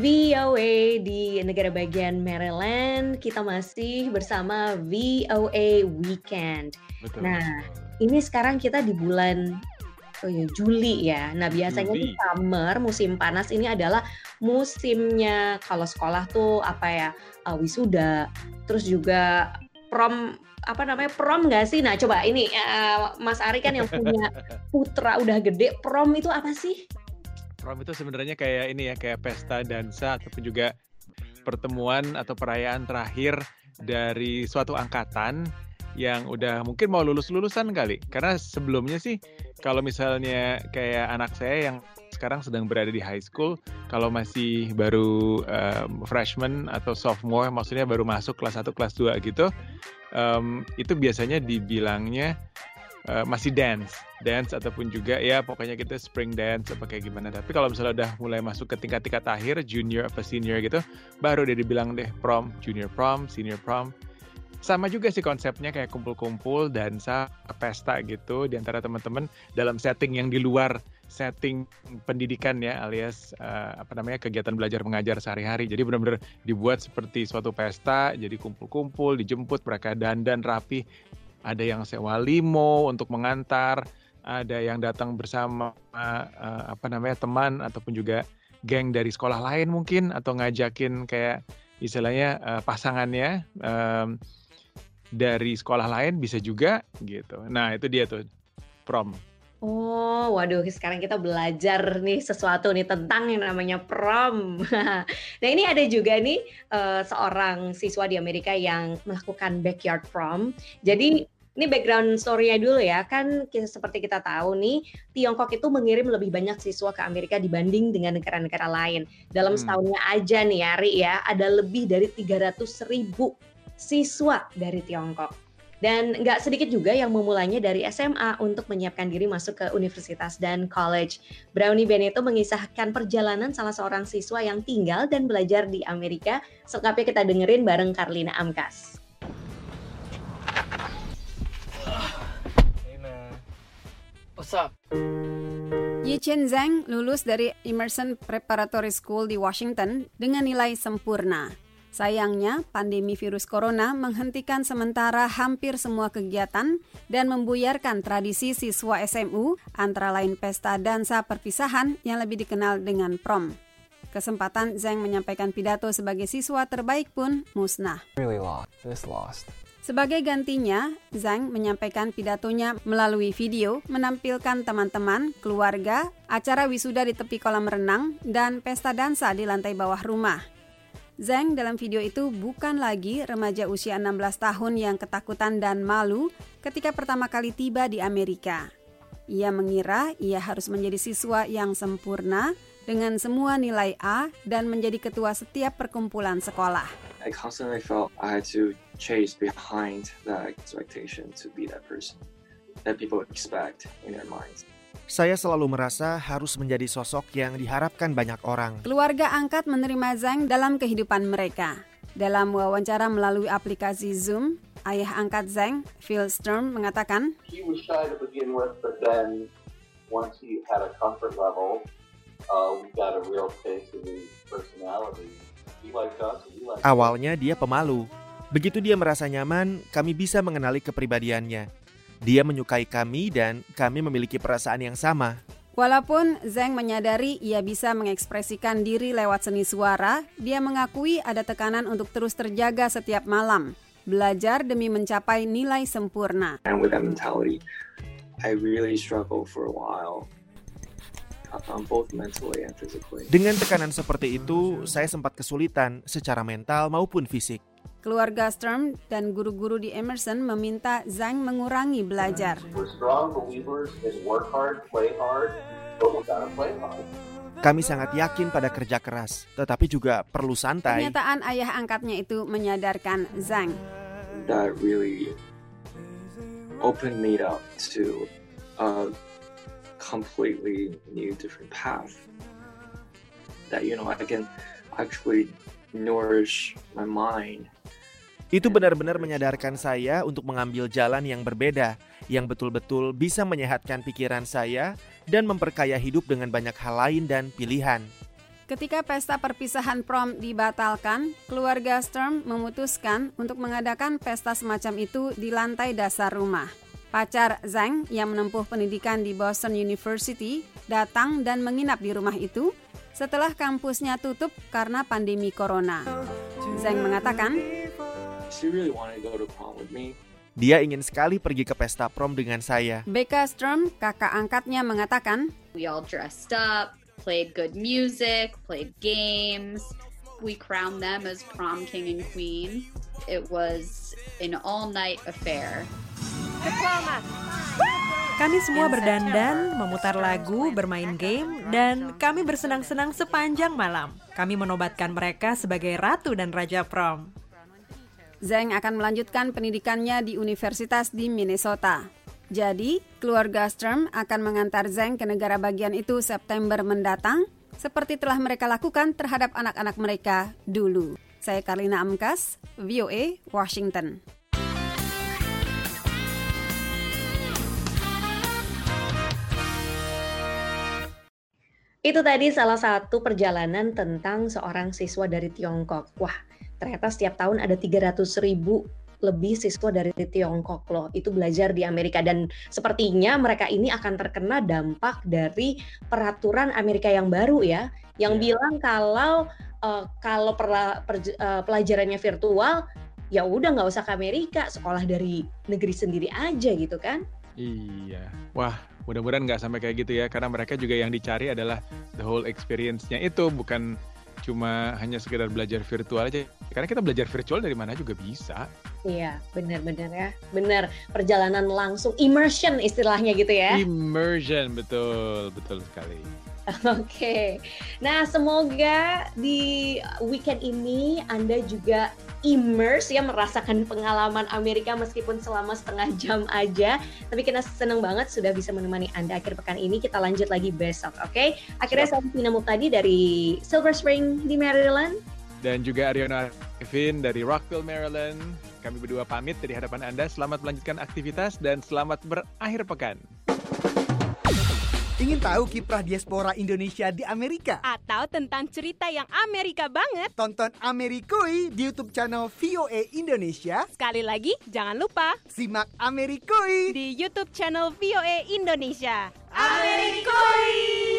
VOA di negara bagian Maryland. Kita masih bersama VOA Weekend. Betul. Nah, ini sekarang kita di bulan oh ya Juli ya. Nah, biasanya di Juli. summer, musim panas ini adalah musimnya kalau sekolah tuh apa ya? eh, wisuda, terus juga prom apa namanya prom nggak sih? Nah coba ini eh, Mas Ari kan yang punya putra udah gede, prom itu apa sih? Prom itu sebenarnya kayak ini ya, kayak pesta dansa ataupun juga pertemuan atau perayaan terakhir dari suatu angkatan yang udah mungkin mau lulus-lulusan kali. Karena sebelumnya sih kalau misalnya kayak anak saya yang sekarang sedang berada di high school, kalau masih baru um, freshman atau sophomore, maksudnya baru masuk kelas 1, kelas 2 gitu, um, itu biasanya dibilangnya uh, masih dance, dance ataupun juga ya pokoknya kita spring dance apa kayak gimana. Tapi kalau misalnya udah mulai masuk ke tingkat-tingkat akhir, junior apa senior gitu, baru dia dibilang deh prom, junior prom, senior prom. Sama juga sih konsepnya kayak kumpul-kumpul, dansa, pesta gitu di antara teman-teman dalam setting yang di luar setting pendidikan ya alias uh, apa namanya kegiatan belajar mengajar sehari-hari. Jadi benar-benar dibuat seperti suatu pesta, jadi kumpul-kumpul, dijemput mereka dandan rapi. Ada yang sewa limo untuk mengantar, ada yang datang bersama uh, apa namanya teman ataupun juga geng dari sekolah lain mungkin atau ngajakin kayak istilahnya uh, pasangannya um, dari sekolah lain bisa juga gitu. Nah, itu dia tuh prom. Oh, waduh, sekarang kita belajar nih sesuatu nih tentang yang namanya prom. nah, ini ada juga nih uh, seorang siswa di Amerika yang melakukan backyard prom. Jadi ini background story-nya dulu ya, kan seperti kita tahu nih, Tiongkok itu mengirim lebih banyak siswa ke Amerika dibanding dengan negara-negara lain. Dalam Hmm. setahunnya aja nih, Ari ya, ada lebih dari 300 ribu siswa dari Tiongkok. Dan nggak sedikit juga yang memulainya dari SMA untuk menyiapkan diri masuk ke universitas dan college. Brownie Beneto mengisahkan perjalanan salah seorang siswa yang tinggal dan belajar di Amerika. Selengkapnya kita dengerin bareng Karlina Amkas. Hey man. What's up? Yi Chen Zhang lulus dari Emerson Preparatory School di Washington dengan nilai sempurna. Sayangnya, pandemi virus corona menghentikan sementara hampir semua kegiatan dan membuyarkan tradisi siswa SMU antara lain pesta dansa perpisahan yang lebih dikenal dengan prom. Kesempatan Zhang menyampaikan pidato sebagai siswa terbaik pun musnah. Really lost. This lost. Sebagai gantinya, Zhang menyampaikan pidatonya melalui video menampilkan teman-teman, keluarga, acara wisuda di tepi kolam renang, dan pesta dansa di lantai bawah rumah. Zhang dalam video itu bukan lagi remaja usia 16 tahun yang ketakutan dan malu ketika pertama kali tiba di Amerika. Ia mengira ia harus menjadi siswa yang sempurna dengan semua nilai A dan menjadi ketua setiap perkumpulan sekolah. I constantly felt I had to chase behind that expectation to be that person that people expect in their minds. Saya selalu merasa harus menjadi sosok yang diharapkan banyak orang. Keluarga angkat menerima Zhang dalam kehidupan mereka. Dalam wawancara melalui aplikasi Zoom, ayah angkat Zhang, Phil Sturm, mengatakan, he was shy to begin with, but then once he had a comfort level, uh, we got a real taste of his personality. He liked us, and we liked him. Awalnya dia pemalu. Begitu dia merasa nyaman, kami bisa mengenali kepribadiannya. Dia menyukai kami dan kami memiliki perasaan yang sama. Walaupun Zhang menyadari ia bisa mengekspresikan diri lewat seni suara, dia mengakui ada tekanan untuk terus terjaga setiap malam, belajar demi mencapai nilai sempurna. And with that mentality, I really struggled for a while, both mentally and physically. Dengan tekanan seperti itu, saya sempat kesulitan secara mental maupun fisik. Keluarga Sturm dan guru-guru di Emerson meminta Zhang mengurangi belajar. Kami sangat yakin pada kerja keras, tetapi juga perlu santai. Pernyataan ayah angkatnya itu menyadarkan Zhang. That really opened me up to a completely new, different path. That you know I can actually nourish my mind Itu benar-benar menyadarkan saya untuk mengambil jalan yang berbeda, yang betul-betul bisa menyehatkan pikiran saya dan memperkaya hidup dengan banyak hal lain dan pilihan. Ketika pesta perpisahan prom dibatalkan, keluarga Sturm memutuskan untuk mengadakan pesta semacam itu di lantai dasar rumah. Pacar Zhang yang menempuh pendidikan di Boston University datang dan menginap di rumah itu setelah kampusnya tutup karena pandemi corona. Zhang mengatakan, She really wanted to go to prom with me. Dia ingin sekali pergi ke pesta prom dengan saya. Becca Sturm, kakak angkatnya mengatakan, We all dressed up, played good music, played games. We crowned them as prom king and queen. It was an all night affair. Kami semua berdandan, memutar lagu, bermain game, dan kami bersenang-senang sepanjang malam. Kami menobatkan mereka sebagai ratu dan raja prom. Zhang akan melanjutkan pendidikannya di universitas di Minnesota. Jadi, keluarga Sturm akan mengantar Zhang ke negara bagian itu September mendatang, seperti telah mereka lakukan terhadap anak-anak mereka dulu. Saya Karlina Amkas, VOA, Washington. Itu tadi salah satu perjalanan tentang seorang siswa dari Tiongkok. Wah, ternyata setiap tahun ada 300 ribu lebih siswa dari Tiongkok loh itu belajar di Amerika dan sepertinya mereka ini akan terkena dampak dari peraturan Amerika yang baru ya yang Iya. bilang kalau eh, kalau perla- perj- eh, pelajarannya virtual ya udah nggak usah ke Amerika sekolah dari negeri sendiri aja gitu kan Iya. Wah, mudah-mudahan nggak sampai kayak gitu ya, karena mereka juga yang dicari adalah the whole experience-nya itu, bukan cuma hanya sekedar belajar virtual aja. Karena kita belajar virtual dari mana juga bisa. Iya, benar-benar ya. Benar, perjalanan langsung immersion istilahnya gitu ya. Immersion, betul, betul sekali. Oke. Nah, semoga di weekend ini Anda juga immerse ya merasakan pengalaman Amerika meskipun selama setengah jam aja. Tapi kita senang banget sudah bisa menemani Anda akhir pekan ini. Kita lanjut lagi besok, oke? Akhirnya saya Vina Muktadi dari Silver Spring di Maryland. Dan juga Ariana Arifin dari Rockville, Maryland. Kami berdua pamit dari hadapan Anda. Selamat melanjutkan aktivitas dan selamat berakhir pekan. Ingin tahu kiprah diaspora Indonesia di Amerika? Atau tentang cerita yang Amerika banget? Tonton Amerikui di YouTube channel VOA Indonesia. Sekali lagi, jangan lupa Simak Amerikui di YouTube channel VOA Indonesia. Amerikui.